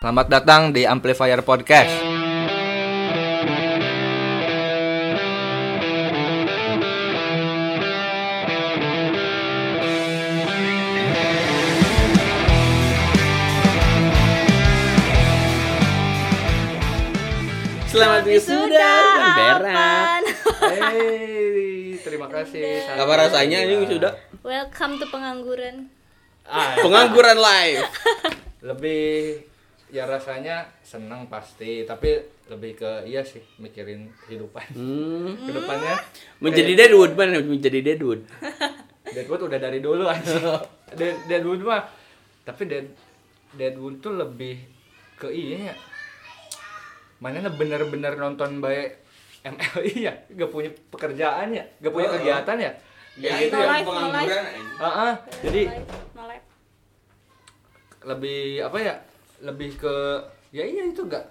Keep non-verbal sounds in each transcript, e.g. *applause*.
Selamat datang di Amplifier Podcast. Selamat wisuda, Berat. Hey, terima kasih. Apa rasanya ini wisuda? Welcome to pengangguran. Ah, Pengangguran live. *laughs* lebih ya rasanya senang pasti, tapi lebih ke iya sih mikirin kehidupan. Hmm. Ke depannya Menjadi Deadwood mana? Menjadi Deadwood. Deadwood udah dari dulu aja. Dead, Deadwood mah tapi Dead Deadwood tuh lebih ke iya ya. Mana bener-bener nonton baik MLI ya, gak punya pekerjaan ya, gak punya Oh. kegiatan ya. Ya Kayak itu No yang life, no pengangguran. Ah, jadi No life. lebih apa ya? Lebih ke ya iya itu gak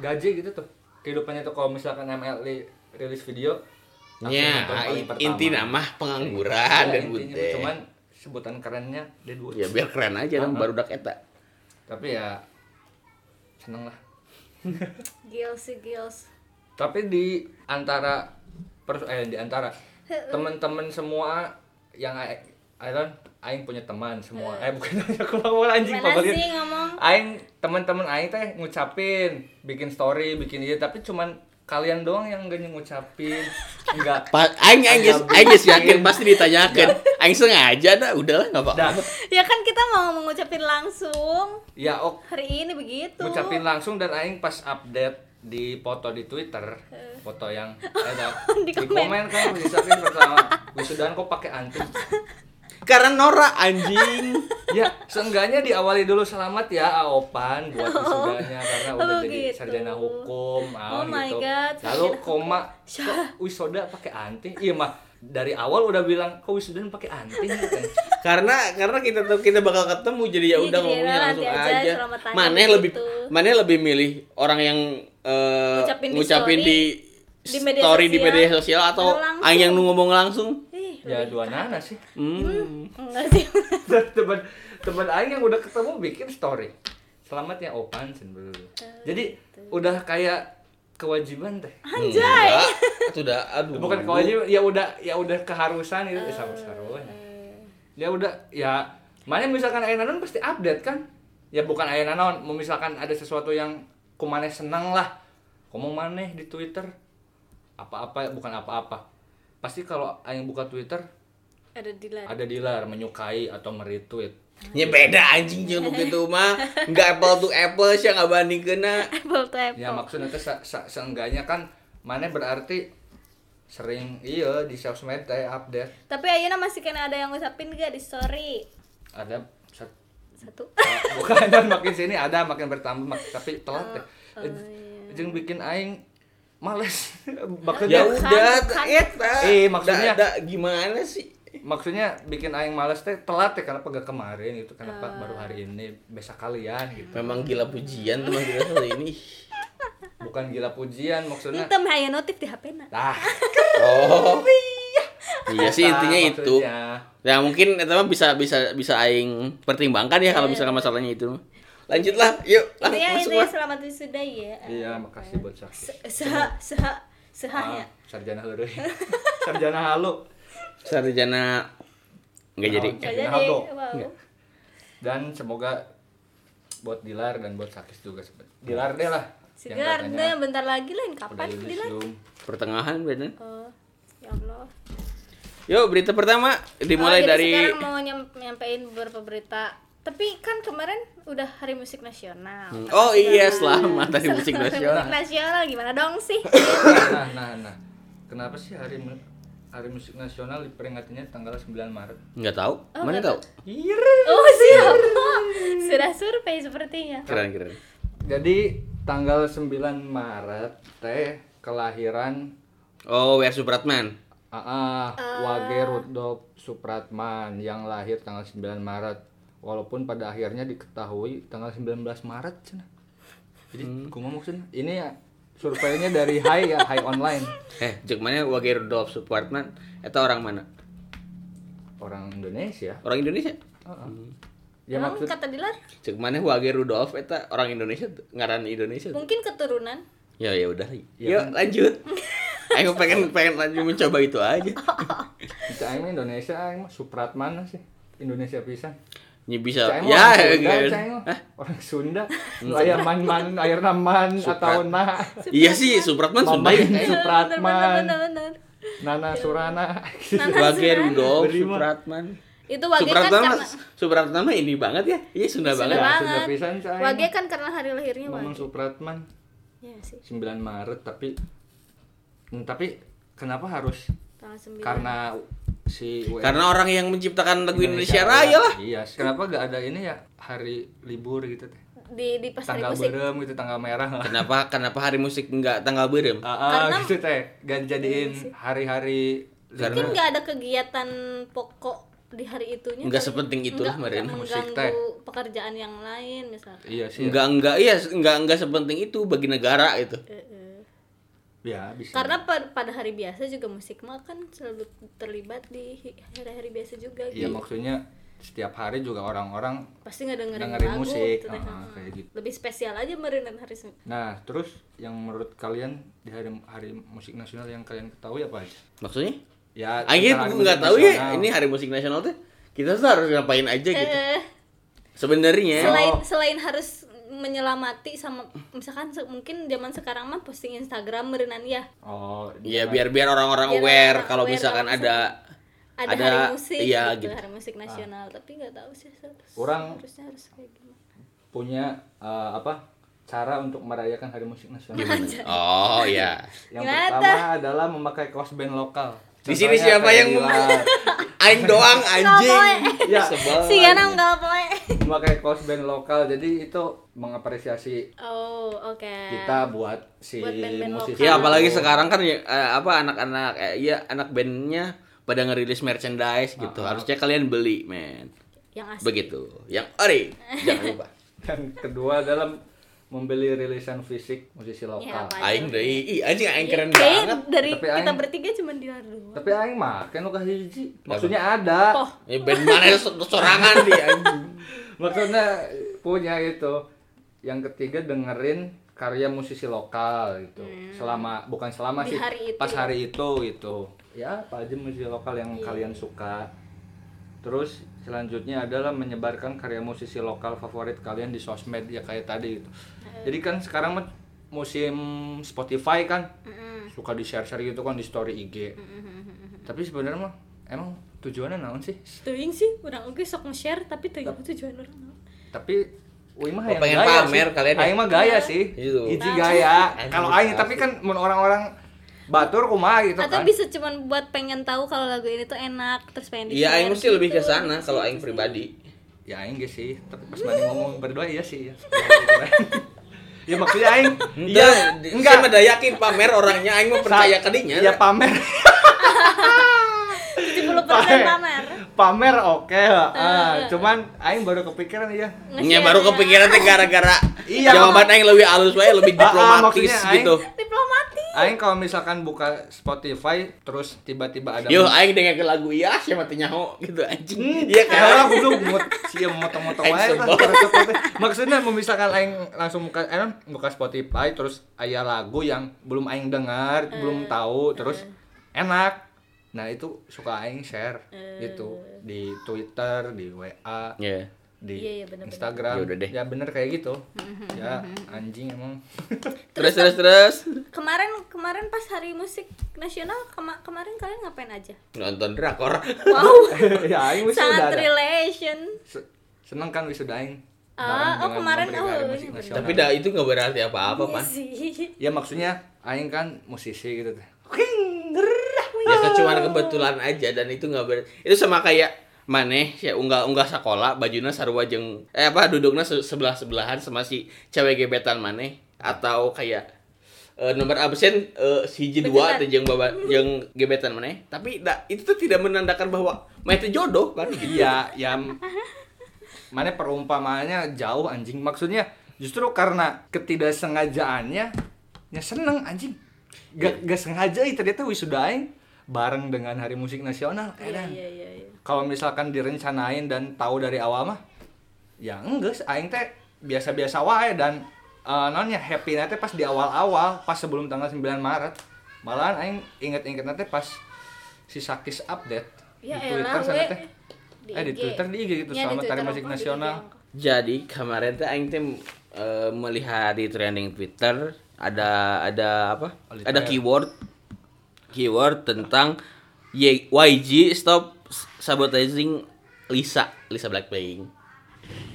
gaji gitu tuh. Kehidupannya tuh kalau misalkan MLI rilis video Ya, inti nama pengangguran Ya, Deadwood intinya teh. cuman sebutan kerennya Deadwood. Ya biar keren aja ah. baru dak eta. Tapi ya seneng lah. *laughs* Gils sih gils. Tapi di antara pers eh di antara teman-teman semua yang Iron aing punya teman semua. Eh bukan *laughs* aku mau anjing pokoknya. sih ngomong? Aing teman-teman aing teh ngucapin, bikin story, bikin iya tapi cuman kalian doang yang gak ngucapin. Enggak. *laughs* Pa aing aing aing geus bikin. yakin pasti ditanyakan. Aing sengaja dah, udahlah enggak Dah. apa-apa. Ya kan kita mau mengucapin langsung Ya ok hari ini begitu. ngucapin langsung dan aing pas update di foto di Twitter, foto yang *laughs* ada Di di, komen komen. kan misalkan pertama wisudaan kok pakai anting. Karena Nora anjing. *laughs* Ya, seenggaknya diawali dulu selamat ya Aopan buat wisudanya karena udah Oh, jadi gitu. sarjana hukum, ah, Oh my gitu. God, Lalu *laughs* koma kok wisuda pakai anting? Iya mah dari awal udah bilang kok wisudaan pakai anting kan. *laughs* karena karena kita tuh kita bakal ketemu jadi ya Iya, udah ngomongnya nanti langsung aja, aja. Mana begitu. lebih mana lebih milih orang yang eh, Ngucapin di story, di, di media story di sosial, media sosial atau yang ngomong langsung? Ya dua nana sih. Hmm. Enggak sih. *laughs* teman teman aing yang udah ketemu bikin story. Selamat ya Opan sen dulu. Jadi udah kayak kewajiban teh. Anjay. *laughs* Itu udah aduh. Bukan kewajiban, ya udah ya udah keharusan itu eh, sama saruan. ya udah ya mana misalkan ayah nanon pasti update kan ya bukan ayah nanon mau misalkan ada sesuatu yang kumane seneng lah ngomong maneh di twitter apa-apa bukan apa-apa pasti kalau ayah buka twitter Ada dealer. ada dealer menyukai atau meretweet Ya beda anjing jeung gitu mah. Enggak apple to apple sih nggak banding kena. *laughs* Apple to apple. ya maksudnya teh se- se- seenggaknya kan mana berarti sering iya di sosmed teh update Tapi ayeuna masih kena ada yang ngucapin gak di story? ada set- Satu. *laughs* bukan dan makin sini ada makin bertambah mak- tapi telat deh Oh, iya. jeung bikin aing males *laughs* Ya maksudnya udah bukan. eta. Eh, maksudnya- Da- da- gimana sih? maksudnya bikin aing males teh telat teh kenapa gak kemarin gitu kenapa Ah. baru hari ini besok kalian gitu Memang gila pujian tuh mah gila kali ini. bukan gila pujian maksudnya Itu mah notif di HP na. nah *laughs* Oh. Iya sih eta intinya itu. maksudnya. Ya mungkin itu mah bisa bisa bisa aing pertimbangkan ya kalau misalkan masalahnya itu. Lanjutlah, yuk lang- Intinya masuk intinya lah. selamat wisuda ya. iya makasih buat Se- Seha seha seha Ah, ya. sarjana heureuy *laughs* sarjana halu Sarjana enggak jadi. Sarjana deh. Wow. dan semoga buat Dilar dan buat Sakis juga Dilar deh lah Garda katanya bentar lagi lain kapan belum Pertengahan bener. Oh, ya Allah. Yuk, berita pertama dimulai Oh, jadi dari sekarang mau nyam- nyampein beberapa berita. Tapi kan kemarin udah Hari Musik Nasional. Hmm. Oh iya, selamat Hari Musik Nasional. Musik Nasional gimana dong sih? nah nah nah kenapa sih hari hari musik nasional diperingatinya tanggal 9 Maret Enggak tahu. Oh, Mana nggak tahu? Iya. Oh siap. *laughs* Sudah survei sepertinya. Keren keren. jadi tanggal 9 Maret teh kelahiran Oh, W.R. Supratman. AA Wage Rudolf Supratman yang lahir tanggal 9 Maret walaupun pada akhirnya diketahui tanggal 19 Maret cenah. jadi kumaha maksudnya ini ya surveinya dari Hai ya Hai online Eh, cek mana Wage Rudolf Supratman? Eta orang mana? orang Indonesia Orang Indonesia? Heeh. Ya Emang maksud kata Dilar Cek mana Wage Rudolf eta orang Indonesia ngaran Indonesia. mungkin keturunan. Ya ya udah. Ya Yuk kan. lanjut. Ayo pengen pengen lanjut mencoba itu aja. kita aing Indonesia aing mah Supratman sih. Indonesia pisan. Ini bisa mah ya orang Sunda. Hah? Orang Sunda. Aya man-man, air naman atau nah. Iya sih, Supratman Sunda. Ya. Supratman. Nana Surana. Wage Rudolf, Beri mah. Supratman. Itu Wage kan Supratman karena Supratman mah ini banget ya. Iya Sunda Sunda banget. banget. Sunda pisan, Cai. Wage kan karena hari lahirnya Ngomong Wage. Supratman Iya sih. 9 Maret tapi Hmm, tapi kenapa harus Tanggal 9. karena si WNI Karena orang yang menciptakan lagu Indonesia Raya lah. Iya, kenapa gak ada ini ya hari libur gitu teh? di di pas hari Tanggal musik. berem gitu, tanggal merah lah. *laughs* Kenapa kenapa hari musik enggak tanggal berem? Ah, ah, Karena- gitu teh. Gak jadiin hari-hari Karena- Mungkin nggak ada kegiatan pokok di hari itunya. Enggak kali. sepenting itu lah, Nggak- Marin. nggak Musik mengganggu teh. pekerjaan yang lain misalkan. Iya sih. Enggak enggak iya enggak enggak sepenting itu bagi negara itu. Eh, eh. Ya, bisa. Karena pa- pada hari biasa juga musik mah kan selalu terlibat di hari-hari biasa juga Iya, gitu. maksudnya setiap hari juga orang-orang Pasti nggak dengerin, dengerin lagu musik. gitu teh. Ah, Heeh. kayak gitu. Lebih spesial aja meureun hari Senin. Nah, terus yang menurut kalian di hari hari musik nasional yang kalian ketahui apa aja? Maksudnya? Ya, tuh enggak musik tahu ya ini hari musik nasional tuh kita tuh harus ngapain aja gitu. Eh, Sebenarnya selain Oh. selain harus menyelamati sama misalkan se- mungkin zaman sekarang mah posting Instagram merenan ya Oh, ya biar biar orang-orang aware orang kalau aware misalkan ada ada, Ada- hari musik iya, gitu, gitu. hari musik nasional tapi nggak tahu sih harus, Orang- harusnya harus kayak gimana punya eh, apa? Cara untuk merayakan hari musik nasional. Oh ya. *laughs* Yang Gimana pertama adalah memakai kaos band lokal. Di sini Contohnya siapa yang. *laughs* Aing doang anjing. Ya, Sebel. *laughs* si Ganang nggak boleh memakai kaos band lokal. Jadi itu mengapresiasi oh oke kita buat si Buat band-band musisi. lokal. Ya apalagi sekarang kan ya, eh, apa anak-anak eh, iya anak bandnya pada ngerilis merchandise gitu. Ah. Harusnya kalian beli, men. yang asli Begitu. Yang ori. *laughs* Jangan lupa. Dan kedua adalah membeli rilisan fisik musisi Ya, lokal. apa Aing deui. Ih, anjing aing keren Kayaknya banget. dari Tapi kita aing- bertiga cuma di doang Tapi aing mah kan lu kasih hiji. Maksudnya ada. oh Ini band mana so- sorangan di anjing. *laughs* Maksudnya punya itu. Yang ketiga dengerin karya musisi lokal gitu. Selama bukan selama Hmm. Di sih, hari itu pas ya? hari itu gitu. Ya, apa aja musisi lokal yang Iya. kalian suka. Terus selanjutnya adalah menyebarkan karya musisi lokal favorit kalian di sosmed ya kayak tadi gitu. Eh. Jadi kan sekarang mah musim Spotify kan Mm-mm. suka di share-share gitu kan di story IG. Tapi sebenarnya mah emang tujuannya naon sih? Teuing sih orang oke sok nge-share tapi teuing tujuan orang. Tapi Wih mah yang pengen gaya pamer sih. kalian ya? Aing mah gaya sih. Itu. Hiji Nah. gaya. Kalau aing tapi kan mun orang-orang batur kumaha gitu Atau kan. bisa cuman buat pengen tahu kalau lagu ini tuh enak terus pengen Iya, aing mesti lebih ke sana kalau aing pribadi. Ya aing ge sih, tapi pas mana ngomong berdua iya sih ya. *laughs* ya maksudnya aing Iya, iya enggak. Saya mah yakin pamer orangnya aing mau percaya ke dinya. Iya pamer. *laughs* 70% pamer. pamer oke lah. Ah, cuman aing baru kepikiran ya. Nya baru kepikiran teh gara-gara Iya, jawaban aing lebih halus wae, lebih diplomatis maksudnya aing- gitu. Diplomatis. Aing kalau misalkan buka Spotify terus tiba-tiba ada Yo, aing dengerin lagu iya siapa teh nyaho gitu anjing. Iya Iya kan kan? aku belum mut sia moto-moto Aing wae kan. Maksudnya mau misalkan aing langsung buka eh, non, buka Spotify terus aya lagu yang belum aing dengar, belum tahu terus enak. Nah, itu suka aing share gitu di Twitter, di WA, Iya. di Iya, iya, bener-bener. Instagram. Ya udah deh. Ya bener kayak gitu. ya anjing emang. *laughs* Terus terus terus Kemarin kemarin pas hari musik nasional kema- kemarin kalian ngapain aja? nonton drakor. Wow, *laughs* ya aing sangat relation. Se- Seneng kan wisuda aing. Ah, oh, kemarin, oh, iya, Nasional. Tapi dah itu nggak berarti apa-apa, Iya Pan. ya maksudnya aing kan musisi gitu teh. Ya kecuali kebetulan aja dan itu nggak ber itu sama kayak maneh ya unggah unggah sekolah bajunya sarua jeung eh apa duduknya sebelah sebelahan sama si cewek gebetan maneh atau kayak eh, nomor absen eh, hiji dua teh jeung baba jeung gebetan maneh tapi da, itu tuh tidak menandakan bahwa maneh itu jodoh kan gitu. *laughs* Iya, ya mana perumpamaannya jauh anjing. Maksudnya justru karena ketidaksengajaannya ya seneng anjing. Gak, gak sengaja ih, ternyata wisuda aing bareng dengan Hari Musik Nasional. Iya edan. iya iya iya. Kalau misalkan direncanain dan tahu dari awal mah ya enggak aing teh biasa-biasa wae dan eh nonnya happy teh pas di awal-awal pas sebelum tanggal 9 Maret malahan aing inget-inget nanti pas si Sakis update Ya di Twitter elah, sana teh Di eh di IG. Twitter di IG gitu Ya, hari Twitter musik nasional. Jadi kemarin teh aing teh eh, melihat di trending Twitter ada ada apa? Oh, Ada literally. keyword keyword tentang Y- YG stop sabotaging Lisa, Lisa Blackpink.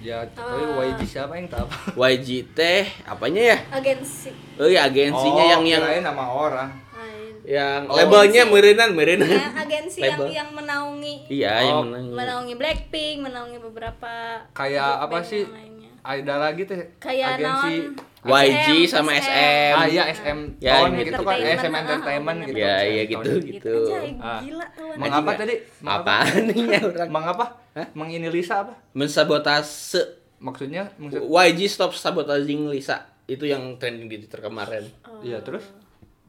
ya tapi Ah. YG siapa yang tahu *laughs* YG teh apanya ya? agensi Oh iya agensinya yang yang kirain nama orang Lain. yang Oh. labelnya Agensi. merenan merenan. Ya, agensi yang Label. yang menaungi Iya, yang Oh. menang. menaungi Blackpink menaungi beberapa kayak apa sih yang ada lagi teh kayak agensi YG sama SM. ah iya SM Ya, Tone gitu. gitu kan Entertainment, SM ah, Entertainment bener. gitu Ya, SM iya gitu gitu gitu. Ah. gila kawan Mang Anjing apa nggak? tadi? Apa? Apaan nih ya orang? Mang apa? Hah? Mang ini Lisa apa? Mensabotase Maksudnya maksud YG stop sabotaging Lisa. Itu yang trending di Twitter kemarin. Iya, terus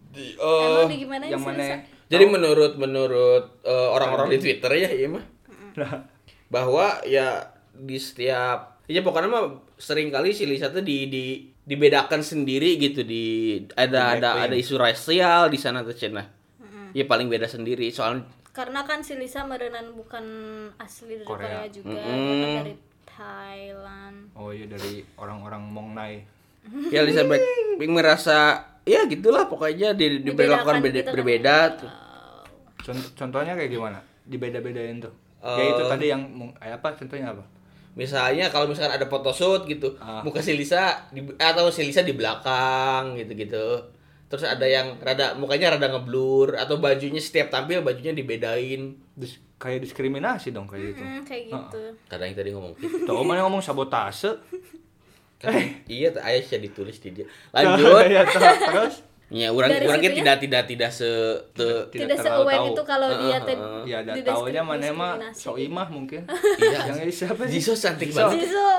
Di, emang di gimana yang mana? Lisa? Jadi menurut menurut eh, orang-orang di Twitter ya, iya mah bahwa ya di setiap ya pokoknya mah sering kali si Lisa tuh di di dibedakan sendiri gitu di ada Di ada ada isu rasial di sana tuh Cina. Ya paling beda sendiri soal karena kan si Lisa merenan bukan asli dari Korea. Korea, juga kan dari Thailand oh iya dari orang-orang Mongnai. ya Lisa Blackpink merasa ya gitulah pokoknya di, diberlakukan Dibedakan beda, gitu kan. berbeda tuh. Cont- contohnya kayak gimana? Dibeda-bedain tuh. Eh. ya itu tadi yang eh, apa contohnya apa? Misalnya kalau misalkan ada photoshoot gitu, Ah. muka si Lisa di, atau si Lisa di belakang gitu-gitu. Terus ada yang rada mukanya rada ngeblur atau bajunya setiap tampil bajunya dibedain. Dis- kayak diskriminasi dong kayak gitu. Hmm, kayak gitu Kadang yang tadi ngomong gitu. Tuh mana ngomong sabotase? Kan, iya, tuh, ayah sih ditulis di dia. *laughs* Lanjut. Ya, tuh, terus Ya, orang Dari orang situnya? tidak tidak tidak se te- Tidak tidak terlalu se-aware tahu. itu kalau dia teh ya ada didiskri- taunya mana mah. *laughs* Soimah mungkin. Iya. yang ini siapa sih? Jisoo cantik banget. Jisoo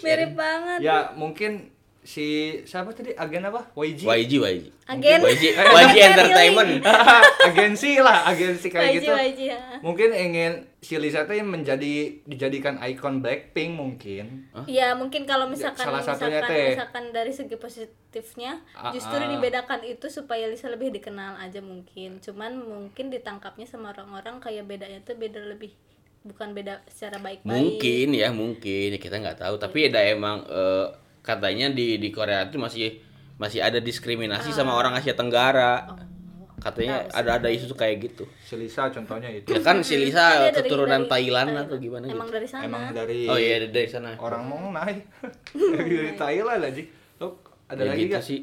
mirip banget Ya mungkin si siapa tadi agen apa? YG. YG YG. Agen. YG *laughs* YG Entertainment. *laughs* agensi lah, agensi kayak YG gitu. YG ya. Mungkin ingin si Lisa tuh menjadi dijadikan ikon Blackpink mungkin. Ya mungkin kalau misalkan Salah satunya misalkan, teh. misalkan dari segi positifnya Ah, justru ah. dibedakan itu supaya Lisa lebih dikenal aja mungkin. Cuman mungkin ditangkapnya sama orang-orang kayak bedanya tuh beda lebih bukan beda secara baik-baik. Mungkin ya, mungkin ya kita nggak tahu. Tapi ada emang eh, katanya di di Korea itu masih masih ada diskriminasi sama orang Asia Tenggara. Katanya ada ada isu kayak gitu. Si Lisa contohnya itu. Ya kan si Dia Lisa dari- keturunan dari Thailand Thailand. atau gimana gitu. Emang dari sana. Emang dari Oh iya dari sana. orang Mongnai. *laughs* dari Thailand aja. Oh, ada Ya lagi gitu gak? sih.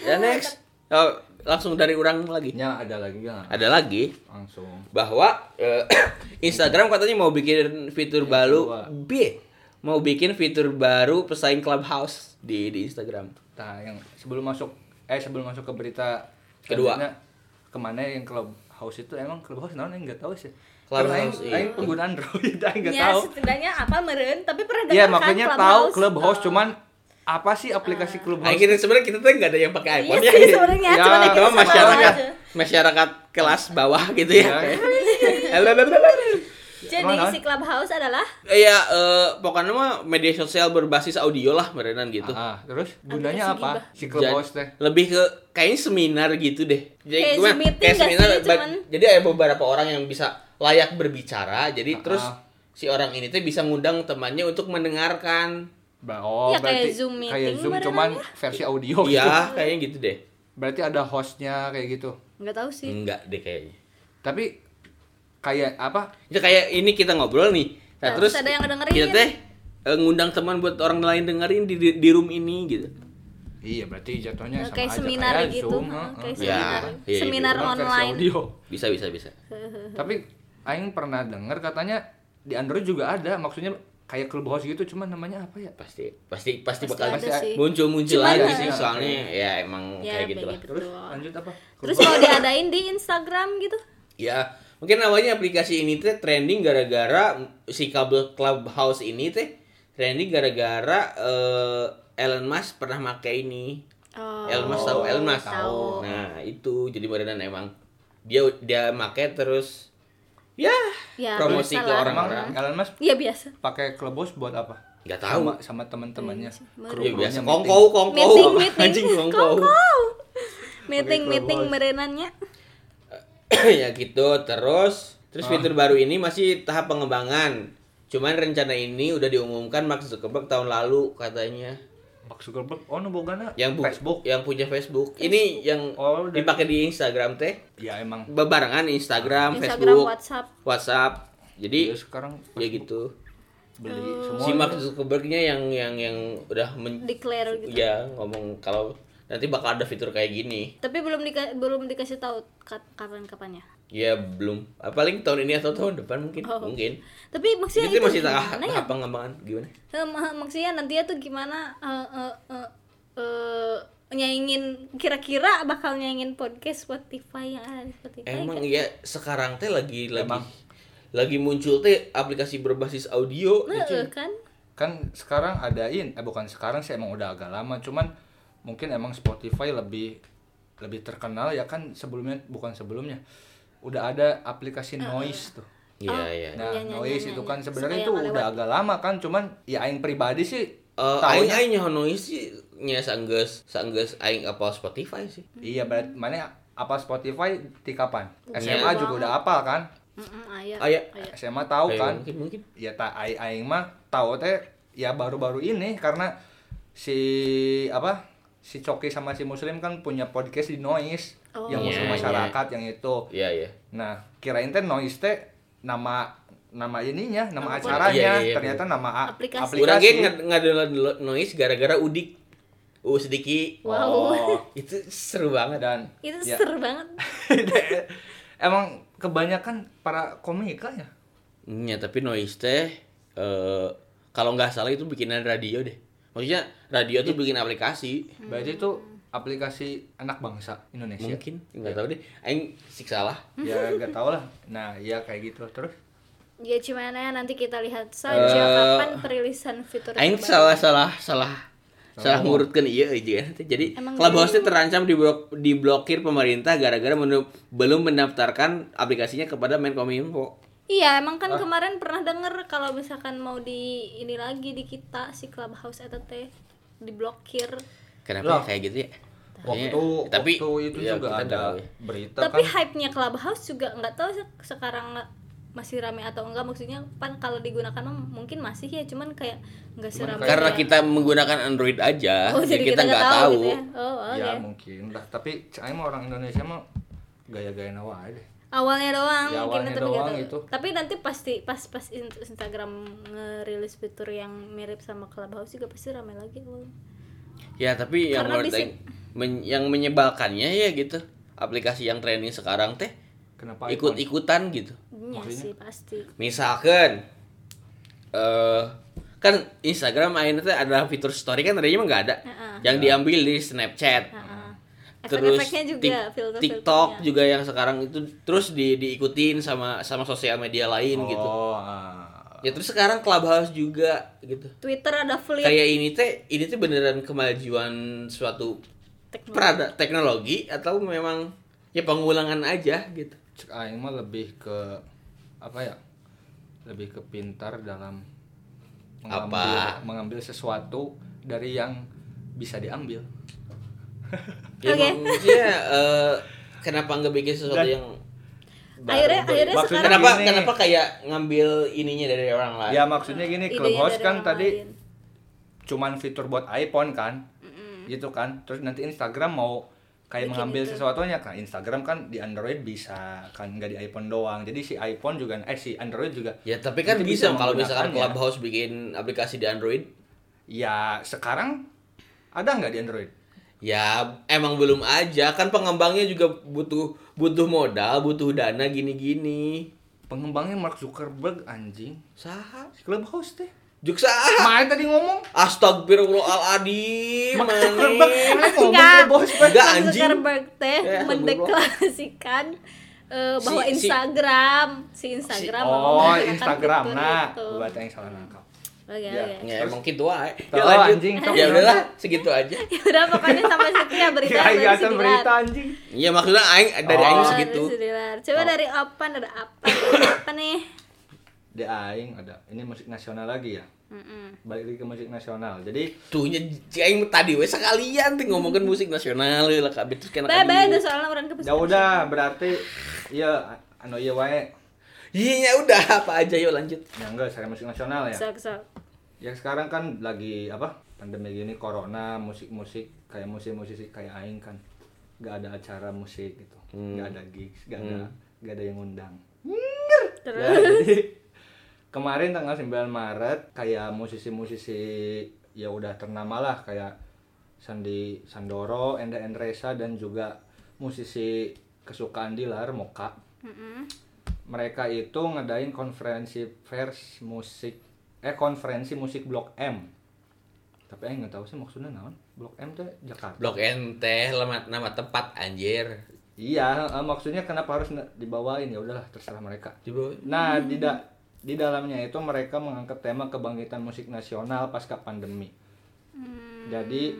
Ya next. Oh, langsung dari orang lagi. Ya, ada lagi gak? Ada lagi Langsung. bahwa eh, *coughs* Instagram katanya mau bikin fitur baru kedua. B mau bikin fitur baru pesaing Clubhouse di di Instagram. Nah, yang sebelum masuk eh sebelum masuk ke berita Kedua. ke mana yang clubhouse itu emang clubhouse naon yang nggak tahu sih. Clubhouse, Karena iya. aing pengguna Android *laughs* aing nggak ya tahu. setidaknya apa meren tapi pernah Iya, dengar kan makanya tahu clubhouse cuman apa sih aplikasi clubhouse? Akhirnya sebenarnya kita tuh nggak ada yang pakai Iya iPhone ya. sih sebenarnya Ya, Cuma masyarakat aja. masyarakat kelas bawah gitu ya. Ya. Jadi Emang, si clubhouse adalah Iya, eh, pokoknya mah media sosial berbasis audio lah merenan gitu. Ah, terus gunanya apa? Si clubhouse teh. lebih ke kayaknya seminar gitu deh. Jadi Kayak meeting kayak seminar. sih? Cuman- Jadi ada beberapa orang yang bisa layak berbicara. Jadi Ah. terus si orang ini tuh bisa ngundang temannya untuk mendengarkan. Oh, Ya, kayak berarti Zoom meeting kayak Zoom cuman ya? versi audio gitu. Iya, kayaknya gitu deh. Berarti ada hostnya kayak gitu. nggak tahu sih Enggak deh kayaknya. Tapi kayak apa? Ya kayak ini kita ngobrol nih. Nah, Nah, terus terus ada yang ngedengerin. kita teh eh, ngundang teman buat orang lain dengerin di, di, di room ini gitu. Iya, berarti jatuhnya Nah, sama kayak aja seminar kayak gitu, Zoom, heeh. kayak Ya, seminar iya, seminar Cuman versi online audio. Bisa bisa bisa. *laughs* Tapi aing pernah denger katanya di Android juga ada, maksudnya kayak clubhouse gitu, cuman namanya apa ya? Pasti pasti pasti Pasti bakal ada sih. muncul-muncul Cuman, lagi sih soalnya ya emang ya kayak gitu lah. begitu Terus lanjut apa? terus mau diadain di Instagram gitu Ya, mungkin awalnya aplikasi ini teh trending gara-gara si kabel Clubhouse ini teh trending gara-gara eh, Elon Musk pernah pakai ini. oh, Elon Musk tahu Elon Musk tahu Nah, itu jadi badan emang dia dia make terus Ya, Ya, promosi ke orang-orang. Elon Musk Iya biasa. pakai Clubhouse buat apa? Nggak tahu. Sama, sama teman-temannya. Ya biasa kongkow kongkow. Meeting, meeting. Anjing kongkow. Meeting meeting merenannya. *coughs* ya gitu, terus terus fitur baru ini masih tahap pengembangan. Cuman rencana ini udah diumumkan Mark Zuckerberg tahun lalu katanya. Mark Zuckerberg, oh nu bogana Yang bu- Facebook. yang punya Facebook. Ini yang Oh, dipakai di Instagram teh. Ya emang. Bebarengan Instagram, Instagram, Facebook, WhatsApp. WhatsApp. Jadi sekarang ya gitu. beli Oh. semua. Si Mark Zuckerbergnya yang yang yang udah men Declare gitu. ya ngomong kalau nanti bakal ada fitur kayak gini. Tapi belum dika belum dikasih tahu ka- kapan kapannya. Ya belum. Ah, Paling tahun ini atau tahun depan mungkin. Oh. Mungkin. Tapi maksudnya itu masih tahap gimana ya? pengembangan gimana? Mak- maksudnya nanti tuh gimana eh, eh, eh, eh, nyaingin kira-kira bakal nyaingin podcast Spotify yang ada di Spotify Emang kan? ya sekarang teh lagi lagi Emang. lagi muncul teh aplikasi berbasis audio. Nah, kan Kan sekarang adain, eh bukan sekarang sih emang udah agak lama, cuman mungkin emang Spotify lebih lebih terkenal ya kan sebelumnya bukan sebelumnya. Udah ada aplikasi noise tuh. Iya Oh. iya. Nah, Iya, iya, noise iya, itu iya. kan sebenarnya itu udah agak lama kan, cuman ya aing pribadi sih Eh, aing taunya- aing nyaho noise sih nya sanggeus sanggeus aing apa Spotify sih. Iya, berarti mana apa Spotify di kapan? Iya SMA juga udah apal kan? Aya, aya. SMA tahu Ayo, kan? Mungkin mungkin. Ya tak aing aing mah tahu teh ya baru-baru ini karena si apa? Si Coki sama si Muslim kan punya podcast di Noise Oh. yang musuh Iya, masyarakat yang itu. Iya iya. Nah, kirain teh Noise teh nama nama ininya, nama Nama acaranya, Iya, iya, iya. ternyata nama Aplikasi. aplikasi. Ngadownload noise gara-gara udik. Uh sedikit. Wow. Oh, *laughs* Itu seru banget. dan Itu ya, seru banget. *laughs* emang kebanyakan para komika ya. Ya, tapi noise teh eh kalau nggak salah itu bikinan radio deh. Maksudnya radio tuh bikin aplikasi. Berarti itu aplikasi anak bangsa Indonesia. Mungkin nggak tahu deh. Aing sih salah. Ya gak tau lah. Nah, ya kayak gitu terus. Ya gimana nanti kita lihat saja Eh, kapan perilisan fitur Aing terbaru. salah salah salah salah ngurutkan iya aja jadi Emang Clubhouse terancam diblok, diblokir pemerintah gara-gara belum mendaftarkan aplikasinya kepada Menkominfo. Iya, emang Ah. kan kemarin pernah denger kalau misalkan mau di ini lagi di kita si Clubhouse eta teh diblokir. Kenapa ya kayak gitu ya? Waktu Kayaknya- tapi waktu itu ya, juga ada tahu ya. berita Tapi kan. hype-nya Clubhouse juga nggak tahu sekarang masih rame atau enggak maksudnya pan kalau digunakan mungkin masih ya cuman kayak nggak Cuman serame Karena kayak- kita menggunakan Android aja, oh, jadi jadi kita nggak tahu. gitu ya. Oh, oke. Ya mungkin lah, tapi Aing mah orang Indonesia mah gaya-gaya nawa aja. Awalnya doang Ya, mungkin awalnya tapi nggak doang itu. Tapi nanti pasti pas pas in- Instagram ngerilis fitur yang mirip sama Clubhouse juga pasti rame lagi awalnya. Ya tapi yang menurut men- yang menyebalkannya ya gitu. Aplikasi yang trending sekarang teh Kenapa ikut-ikutan gitu. Iya Maksudnya? sih pasti. Misalkan eh kan Instagram akhirnya ada fitur story kan tadinya mah nggak ada. Heeh. Yang diambil di Snapchat. Heeh. Terus Efek-efeknya juga Tik- filter TikTok juga yang sekarang itu terus di diikutin sama sama sosial media lain Oh, gitu. ah. Ya terus sekarang Clubhouse juga gitu. Twitter ada flip Kayak ini teh ini tuh beneran kemajuan suatu teknologi. perada teknologi atau memang ya pengulangan aja gitu. Cek Aing mah lebih ke apa ya? Lebih ke pintar dalam mengambil, Apa? mengambil sesuatu dari yang bisa diambil. Ya Oke. maksudnya eh, kenapa nggak bikin sesuatu Dan- yang Akhirnya baru? akhirnya Maksudnya sekarang kenapa gini. kenapa kayak ngambil ininya dari orang lain? Ya maksudnya gini, Clubhouse kan tadi lain. cuman fitur buat iPhone kan, Mm-mm. gitu kan. Terus nanti Instagram mau kayak Bikin mengambil itu. sesuatunya kan. Instagram kan di Android bisa kan nggak di iPhone doang. Jadi si iPhone juga eh si Android juga Ya tapi kan bisa, bisa kalau misalkan. Clubhouse bikin aplikasi di Android, ya sekarang ada nggak di Android? Ya emang belum aja kan pengembangnya juga butuh butuh modal, butuh dana gini-gini. Pengembangnya Mark Zuckerberg anjing. Saha? Si Clubhouse teh. Juk saha? Main tadi ngomong. Astagfirullahaladzim. Mark. Zuckerberg ngomong Enggak. Anjing. Zuckerberg teh Ya, mendeklarasikan eh, bahwa Si- si- Instagram si Instagram mau Oh, menggunakan Instagram nah. itu. Baca yang salah nangkap. Oke, Ya. oke. Ya emang gitu aja. Tahu, Ya lanjut. anjing, tahu. Ya udahlah, segitu aja. *laughs* Ya udah pokoknya sampai situ ya berita Kayak dari berita anjing. Iya maksudnya aing dari Oh. aing Oh, segitu. dari. Coba Oh. dari Opan ada apa? Apa nih? Di aing ada. Ini musik nasional lagi ya. Mm-mm. Balik lagi ke musik nasional. Jadi Tuhnya aing tadi we sekalian tuh ngomongin musik nasional lah kabeh terus kena Bye bye kadieu. udah soalnya orang ke ya udah berarti iya anu iya wae. Iya ya udah apa aja yuk lanjut. Ya enggak, saya musik nasional ya. Sok sok. Ya sekarang kan lagi apa? Pandemi gini corona, musik-musik kayak musik-musik kayak aing kan. Gak ada acara musik gitu. Hmm. Gak ada gigs, gak ada gak ada yang ngundang. Terus Ya, jadi kemarin tanggal 9 Maret kayak musisi-musisi ya udah ternama lah kayak Sandi Sandoro, Enda Endresa dan juga musisi kesukaan Dilar Moka. Mm-mm. Mereka itu ngadain konferensi pers musik eh konferensi musik Blok M. Tapi aing nggak tahu sih maksudnya naon. Blok M tuh Jakarta. Blok N teh nama, nama tempat anjir. Iya, eh, maksudnya kenapa harus dibawain ya udahlah terserah mereka. Nah, di da- di dalamnya itu mereka mengangkat tema kebangkitan musik nasional pasca pandemi. Jadi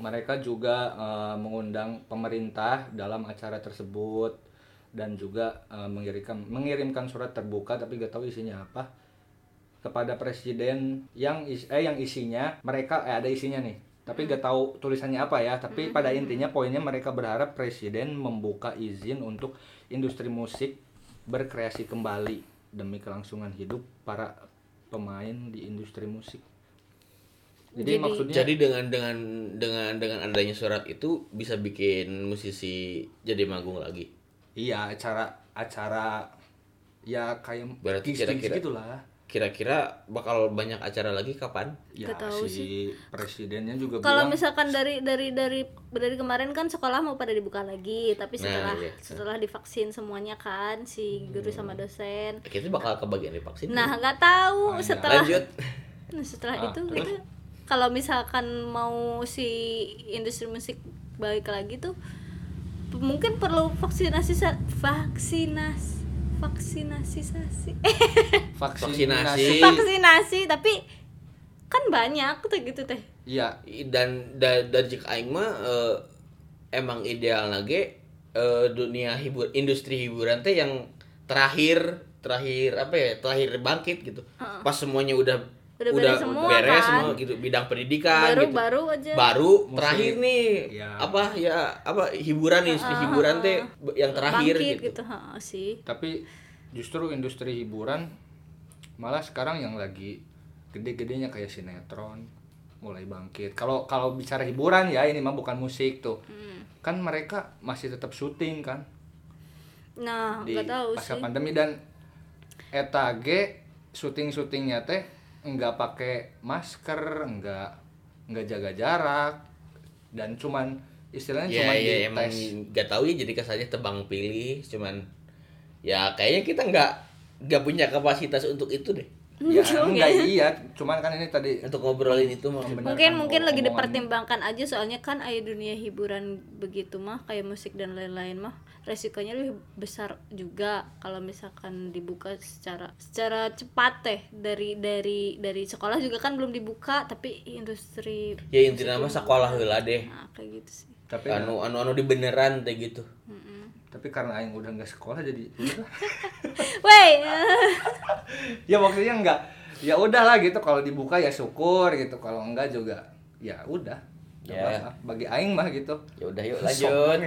mereka juga eh, mengundang pemerintah dalam acara tersebut dan juga eh, mengirimkan mengirimkan surat terbuka tapi gak tahu isinya apa kepada presiden yang is- eh yang isinya mereka eh ada isinya nih tapi gak tahu tulisannya apa ya tapi pada intinya poinnya mereka berharap presiden membuka izin untuk industri musik berkreasi kembali demi kelangsungan hidup para pemain di industri musik jadi, Jadi- maksudnya Jadi dengan dengan dengan dengan adanya surat itu bisa bikin musisi jadi manggung lagi. Iya acara acara ya kayak Berarti kira-kira- gitulah Kira-kira bakal banyak acara lagi kapan? ya Gak tahu si presidennya juga Kalau bilang misalkan dari dari dari dari kemarin kan sekolah mau pada dibuka lagi, tapi Nah, setelah iya. setelah divaksin semuanya kan si guru sama dosen. Kita bakal kebagian divaksin. Nah, nggak tahu Oh, iya. setelah lanjut. *laughs* Nah, setelah Ah, itu terus? gitu kalau misalkan mau si industri musik balik lagi tuh mungkin perlu vaksinasi sa- vaksinas vaksinasi sasi *laughs* vaksinasi. Vaksinasi. vaksinasi tapi kan banyak tuh gitu teh. Iya dan da, dari cek aing mah eh, emang ideal lagi eh, dunia hibur industri hiburan teh yang terakhir terakhir apa ya terakhir bangkit gitu. Pas semuanya udah Udah beres semua, beres kan? semua gitu. Bidang pendidikan baru gitu. baru aja. Baru Musik. terakhir nih. Ya. apa ya apa hiburan industri hiburan teh yang terakhir bangkit gitu, gitu, ha, sih. Tapi justru industri hiburan malah sekarang yang lagi gede-gedenya kayak sinetron mulai bangkit. Kalau kalau bicara hiburan ya ini mah bukan musik tuh. Hmm. kan mereka masih tetap syuting kan? Nah di nggak tahu pasca sih. pandemi dan eta ge syuting syutingnya teh nggak pakai masker nggak nggak jaga jarak dan cuman istilahnya ya cuman ya emang nggak tahu ya jadi kesannya tebang pilih cuman ya kayaknya kita nggak nggak punya kapasitas untuk itu deh. Ya enggak iya cuman kan ini tadi untuk ngobrolin itu mungkin mungkin lagi dipertimbangkan aja soalnya kan ayo dunia hiburan begitu mah kayak musik dan lain-lain mah resikonya lebih besar juga kalau misalkan dibuka secara secara cepat teh. Dari dari dari sekolah juga kan belum dibuka tapi industri ya intinya mah sekolah heula deh. Nah kayak gitu sih. Tapi anu anu anu di beneran teh gitu. Mm-mm. tapi karena aing udah nggak sekolah jadi. *laughs* Wey, *laughs* ya maksudnya enggak ya udahlah gitu kalau dibuka ya syukur gitu. Kalau enggak juga ya udah. Nggak Ya. apa-apa. bagi aing mah gitu. Ya udah yuk *laughs* lanjut.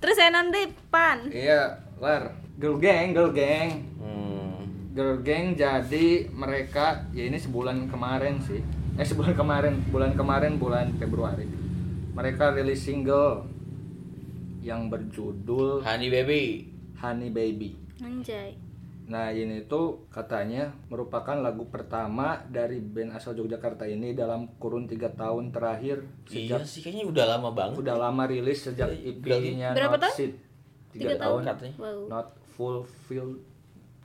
Terus saya nanti pan. Iya lar girl gang girl gang. Hmm. girl gang jadi mereka ya ini sebulan kemarin sih. Eh sebulan kemarin. Bulan kemarin bulan Februari. Mereka rilis single yang berjudul Honey baby. Honey Baby. Anjay Nah ini tuh katanya merupakan lagu pertama dari band asal Yogyakarta ini dalam kurun tiga tahun terakhir iya sejak sih kayaknya udah lama banget udah lama rilis sejak EP-nya Berapa Not tahun? Sit Tiga tiga tahun? tahun. katanya. Wow. Not Fulfilled.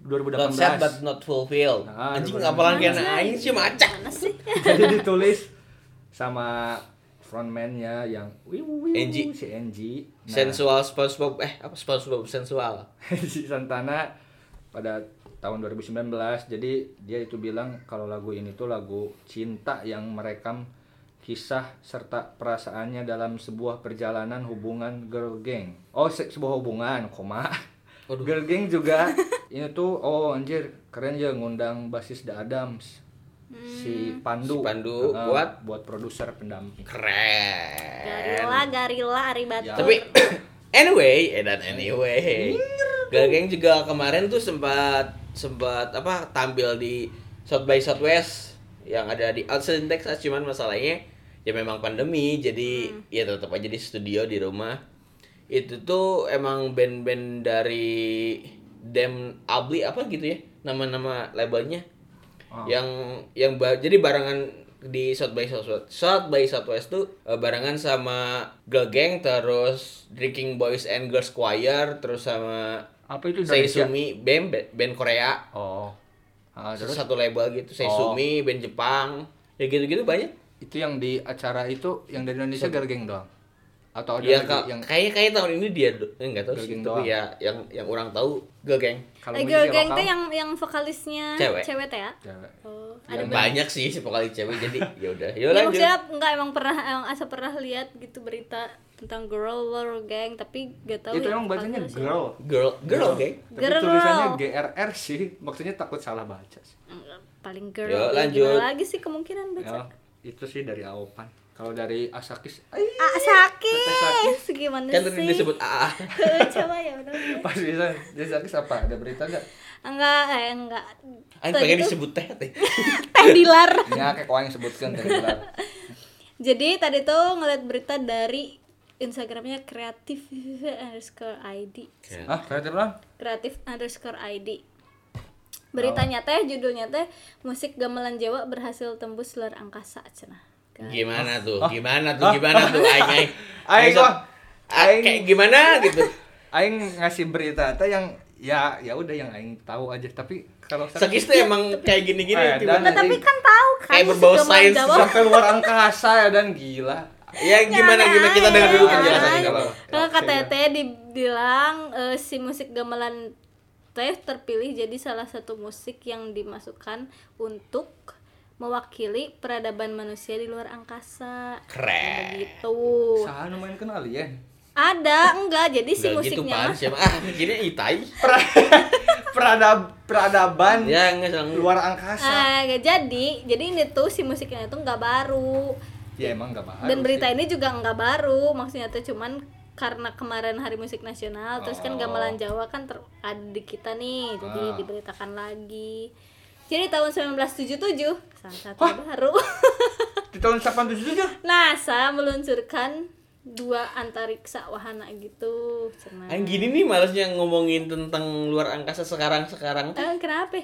Not sad but 2018 not fulfilled. Nah, anjing 2018. ngapalan kena Anjay, aing sih macak. *laughs* Jadi ditulis sama frontman-nya yang wiu si Angie. Nah, sensual SpongeBob eh apa SpongeBob sensual? *laughs* Si Santana pada tahun 2019 jadi dia itu bilang kalau lagu ini tuh lagu cinta yang merekam kisah serta perasaannya dalam sebuah perjalanan hubungan girl gang oh se- sebuah hubungan koma girl gang juga *laughs* ini tuh oh anjir keren ya ngundang basis The Adams si Pandu Si Pandu Heeh, buat? buat produser pendamping Keren. Garila, Garila, Ari Batur. Ya. Tapi *coughs* anyway, eh dan anyway. Girl Gang juga kemarin tuh sempat sempat apa tampil di South by Southwest yang ada di Austin Texas. Cuman masalahnya ya memang pandemi jadi ya tetap aja di studio di rumah. Itu tuh emang band-band dari Dem Abli apa gitu ya nama-nama labelnya. Yang yang ba- jadi barengan di South by Southwest South by Southwest tuh eh, barengan sama Girl Gang terus Drinking Boys and Girls Choir terus sama apa itu Indonesia? Seisumi band band Korea. Oh. Ah, terus satu label gitu Seisumi band Jepang. Ya gitu-gitu banyak. Itu yang di acara itu yang dari Indonesia girl gang doang atau ada ya lagi yang kayak kayak tahun ini dia do- eh, tahu Girl sih tapi ya yang yang orang tahu Girl Gang kalau Eh, Girl Gang tuh yang yang vokalisnya Cewek. teh ya? cewek. Oh, Yang ada banyak sih si vokal cewek jadi *laughs* ya udah Ya, lanjut maksudnya enggak emang pernah emang asa pernah lihat gitu berita tentang girl girl gang tapi gak tahu itu ya emang bacanya siapa. girl girl girl gang tapi Girl. tulisannya GRR sih maksudnya takut salah baca sih Enggak, paling girl Yuk, ya, lanjut. lagi sih kemungkinan baca ya itu sih dari Aopan kalau dari Asakis ay, sakit gimana kan tadi sih? disebut AA coba ya udah *laughs* pas bisa dari Asakis apa? Ada berita nggak? Enggak eh enggak. Aing Tadi pengen tuh disebut teh teh. *laughs* Teh dilar. Ya kayak kau yang sebutkan tadi gelar. *laughs* jadi tadi tuh ngeliat berita dari Instagramnya kreatif underscore ID ah kreatif. Lah. Kreatif underscore ID beritanya teh judulnya teh musik gamelan Jawa berhasil tembus luar angkasa cenah gimana tuh? Gimana tuh? Gimana tuh? Aing aing. *laughs* Aing wah. Ah, Aing- kayak gimana gitu? Aing ngasih berita teh yang ya ya udah yang Aing tahu aja. Tapi kalau Sakis tuh emang kayak gini-gini Eh, dan- tapi kan tahu kan Kayak berbau sains. Sampai luar angkasa ya dan gila. Ya gimana gimana? kita dengar dulu penjelasannya. Kalau Kalau kata teh dibilang eh, si musik gamelan teh terpilih jadi salah satu musik yang dimasukkan untuk mewakili peradaban manusia di luar angkasa. Keren. Begitu. Saha nu main kenal ya Ada enggak jadi si Udah gitu musiknya pan mah siapa ah gini itai peradab *laughs* peradaban ya nggak salah luar angkasa Ah, jadi. Jadi ini tuh si musiknya itu nggak baru. ya emang gak baru Dan berita sih. ini juga nggak baru. Maksudnya tuh cuman karena kemarin Hari Musik Nasional, terus kan Oh. gamelan Jawa kan ter- ada di kita nih, jadi Ah. diberitakan lagi. Jadi tahun 1977, salah satu Hah? baru. *laughs* di tahun 87 NASA meluncurkan dua antariksa wahana gitu. Aing gini nih malesnya ngomongin tentang luar angkasa sekarang-sekarang tuh Eh, kenapa?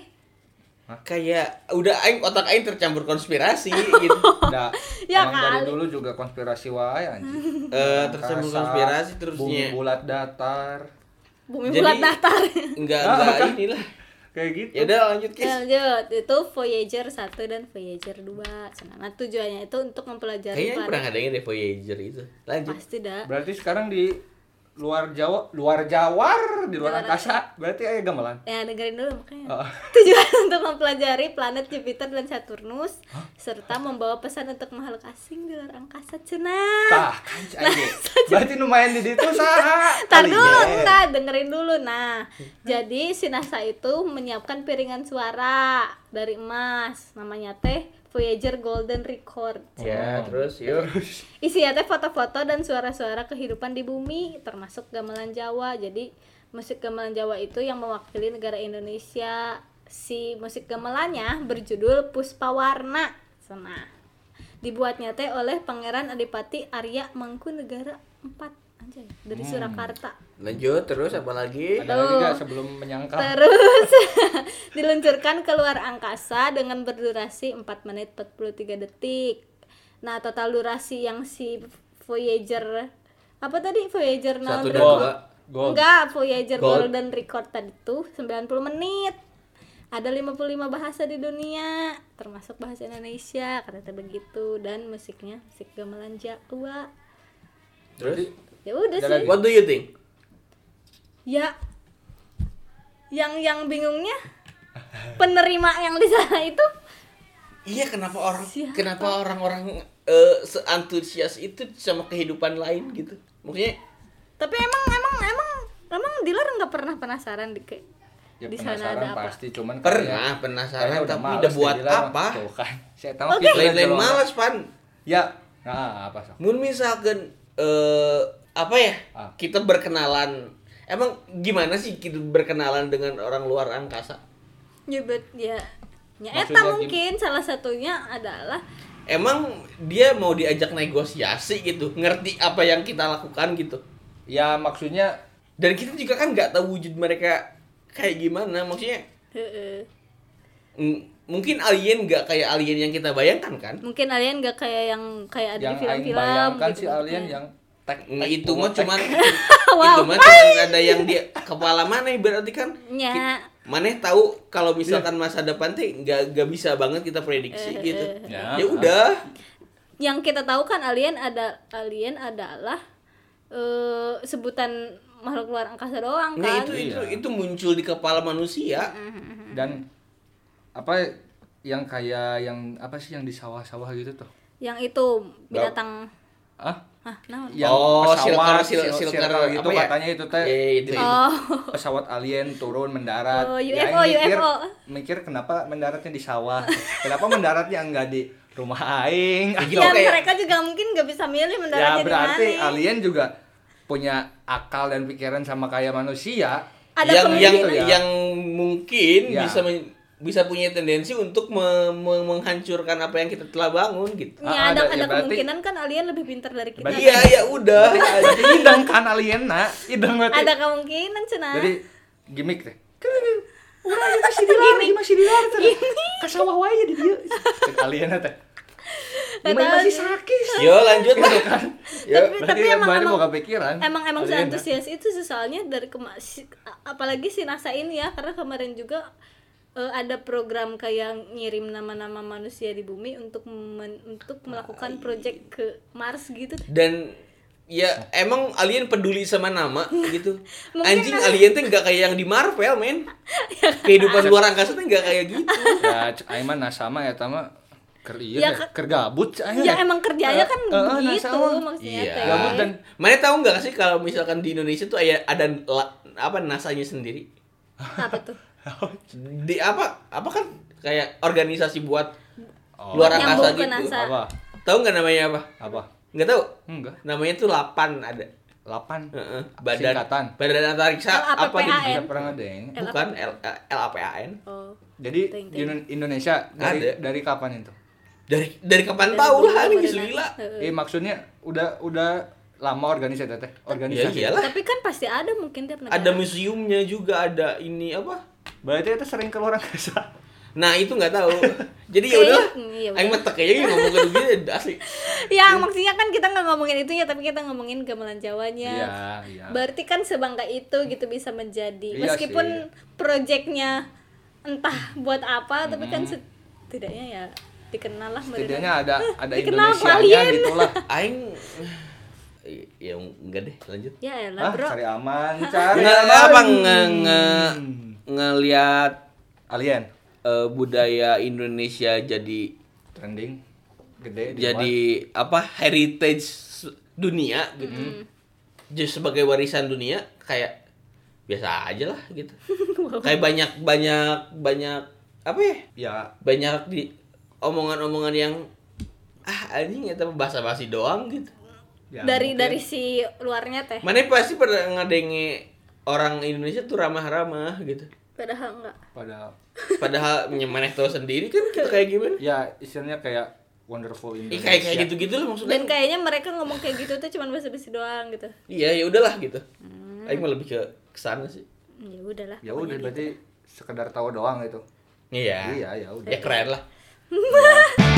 kayak udah aing otak aing tercampur konspirasi *laughs* gitu. Udah, Ya emang dari dulu juga konspirasi wae anjing. Eh, tercampur konspirasi terusnya. Bumi bulat datar. Bumi Jadi- bulat datar. Enggak Ah, enggak kan? inilah. Kayak gitu. Ya udah lanjut Kis. Lanjut, itu Voyager 1 dan Voyager 2. Cenah. Nah, tujuannya itu untuk mempelajari Kayaknya pernah ngadain deh Voyager itu. Lanjut. Pasti dah. Berarti sekarang di luar Jawa, luar Jawar, di luar Luar angkasa, berarti aya gamelan. Ya dengerin dulu makanya. Oh. *laughs* Tujuan untuk mempelajari planet Jupiter dan Saturnus serta membawa pesan untuk makhluk asing di luar angkasa cenah. Tah, kan Aing. *laughs* Berarti lumayan di ditu saha? *laughs* Tar dulu, ya. enggak, dengerin dulu. Nah, jadi si NASA itu menyiapkan piringan suara dari emas, namanya teh Voyager Golden Record. Ya, terus yuk. *laughs* Isinya teh foto-foto dan suara-suara kehidupan di bumi, termasuk gamelan Jawa. Jadi musik gamelan Jawa itu yang mewakili negara Indonesia. Si musik gamelannya berjudul Puspawarna. Sana. Dibuatnya teh oleh Pangeran Adipati Arya Mangkunegara 4 anjay dari Surakarta. Lanjut terus apa lagi? Ada lagi gak sebelum menyangkal? Terus *laughs* diluncurkan ke luar angkasa dengan berdurasi 4 menit 43 detik. Nah, total durasi yang si Voyager apa tadi Voyager Satu dan berapa? dua. Gold. Enggak, Voyager Gold. Golden Record tadi tuh 90 menit. Ada 55 bahasa di dunia, termasuk bahasa Indonesia, kata begitu dan musiknya musik gamelan Jawa. Terus Ya udah sih. lagi? what do you think? Ya. Yang yang bingungnya penerima yang di sana itu Iya, kenapa orang Siapa? kenapa orang-orang eh, seantusias itu sama kehidupan lain gitu? Maksudnya tapi emang emang emang emang dealer nggak pernah penasaran di kayak Ya di sana penasaran ada apa pasti cuman pernah kayaknya- penasaran kayaknya tapi udah buat jadilah, apa? Tuh kan. Saya tahu Oke. aja Lain-lain malas, Pan. Ya, nah apa sok? Mun misalkan eh apa ya? Ah. Kita berkenalan. Emang gimana sih kita berkenalan dengan orang luar angkasa? ya bet ya ya eta mungkin salah satunya adalah Emang dia mau diajak negosiasi gitu, ngerti apa yang kita lakukan gitu. Ya maksudnya Dan kita juga kan nggak tahu wujud mereka kayak gimana, maksudnya m- mungkin alien nggak kayak alien yang kita bayangkan kan? mungkin alien nggak kayak yang kayak ada yang di film-film bayangkan gitu si alien bentuknya. yang tek tek itu mah cuman Wow. *laughs* itu mah cuman ada yang di kepala mana berarti kan Nya. Maneh tahu kalau misalkan masa depan teh nggak nggak bisa banget kita prediksi Eh, gitu. eh, Ya. Ya udah. yang kita tahu kan alien ada alien adalah eh, sebutan makhluk luar angkasa doang Nah kan itu itu Iya. itu muncul di kepala manusia. dan apa yang kayak yang apa sih yang di sawah-sawah gitu tuh yang itu binatang ah ah yang Oh, pesawat silker, sil- sil- silker, silker gitu apa ya? katanya itu teh Iya, itu, itu. oh pesawat alien turun mendarat Oh, Ya, UFO, aing mikir, UFO. mikir kenapa mendaratnya di sawah kenapa mendaratnya enggak di rumah aing Gitu, ya kayak- mereka juga mungkin nggak bisa milih ya mendaratnya di berarti alien juga punya akal dan pikiran sama kayak manusia ada yang yang ya. yang mungkin Ya. bisa men- bisa punya tendensi untuk me- me- menghancurkan apa yang kita telah bangun gitu. Ya, Ah, ada, ada- ada ya berarti- kemungkinan kan alien lebih pintar dari kita. Iya, ya udah. berarti *laughs* idang kan alien nak idang berarti Ada kemungkinan cenah. jadi gimmick teh Urang ieu masih di luar, masih di luar teh. Ka sawah wae di dieu. Cek alien teh. Gimana masih sih. sakit. Yo lanjut lah. Ya, Tapi- berarti tapi kan emang- banyak emang- mau kepikiran. Emang emang seantusias itu sih, soalnya dari kema apalagi si NASA ini ya karena kemarin juga eh, ada program kayak ngirim nama-nama manusia di bumi untuk men- untuk melakukan project ke Mars gitu. Dan ya emang alien peduli sama nama gitu. *laughs* Mungkin Anjing kan- alien tuh nggak kayak yang di Marvel, men. Kehidupan luar angkasa tuh nggak kayak gitu. *laughs* Ya, aing mah NASA mah eta mah keur ieu Ya, keur gabut cek aing Ya emang kerjanya kan eh, begitu NASA mah. maksudnya Iya. Gabut dan Mana tahu nggak sih kalau misalkan di Indonesia tuh ada ada apa nasanya sendiri? apa tuh? *laughs* *laughs* Di apa? Apa kan kayak organisasi buat Oh. luar angkasa gitu. NASA. apa? Tahu nggak namanya apa? Apa? Nggak tahu. Enggak. Namanya tuh Lapan ada. 8 Heeh. Badan Singkatan. Badan Antariksa apa gitu? Pernah deng. Bukan L LAPAN. Oh. Jadi Ting, di ting. Indo- Indonesia dari Ada. dari kapan itu? Dari dari kapan Dari tahu lah ini gila. Eh maksudnya udah udah lama organisasi teh. Organisasi. Ya iyalah. Tapi kan pasti ada mungkin tiap negara. Ada museumnya juga ada ini apa? Berarti itu sering keluar *laughs* angkasa. Nah itu nggak tahu. Jadi ya udah. iya, Aing metek aja ngomong ke begini *laughs* asli. Ya maksudnya kan kita nggak ngomongin itunya tapi kita ngomongin gamelan Jawanya. Iya, iya. Berarti kan sebangga itu gitu bisa menjadi Iya meskipun proyeknya entah buat apa tapi kan setidaknya ya dikenal lah Setidaknya ada ada Dikenal Indonesianya alien. gitulah. *laughs* Aing ya enggak deh lanjut. Ya Ah, elah bro. cari aman, cari Nggak aman. apa nge, nge ngelihat Alien eh, budaya Indonesia jadi trending gede di jadi apa heritage dunia gitu. Jadi sebagai warisan dunia kayak biasa aja lah gitu. *laughs* kayak banyak banyak banyak apa ya? ya Banyak di omongan-omongan yang ah anjing eta mah basa-basi doang gitu. ya dari mungkin. dari si luarnya teh. Mana pasti pernah ngadenge orang Indonesia tuh ramah-ramah gitu. Padahal enggak. pada Padahal mana tahu sendiri kan kita kayak gimana? ya istilahnya kayak wonderful Ih, Indonesia. kayak kayak gitu-gitu lah maksudnya. Dan kayaknya mereka ngomong kayak gitu tuh cuma basa-basi doang gitu. Iya, ya udahlah gitu. Aing mah lebih ke ke sana sih. Ya udahlah. Ya udah pokoknya gitu. berarti sekedar tahu doang itu. Iya. Iya, ya udah. Ya keren lah. gitu. *laughs*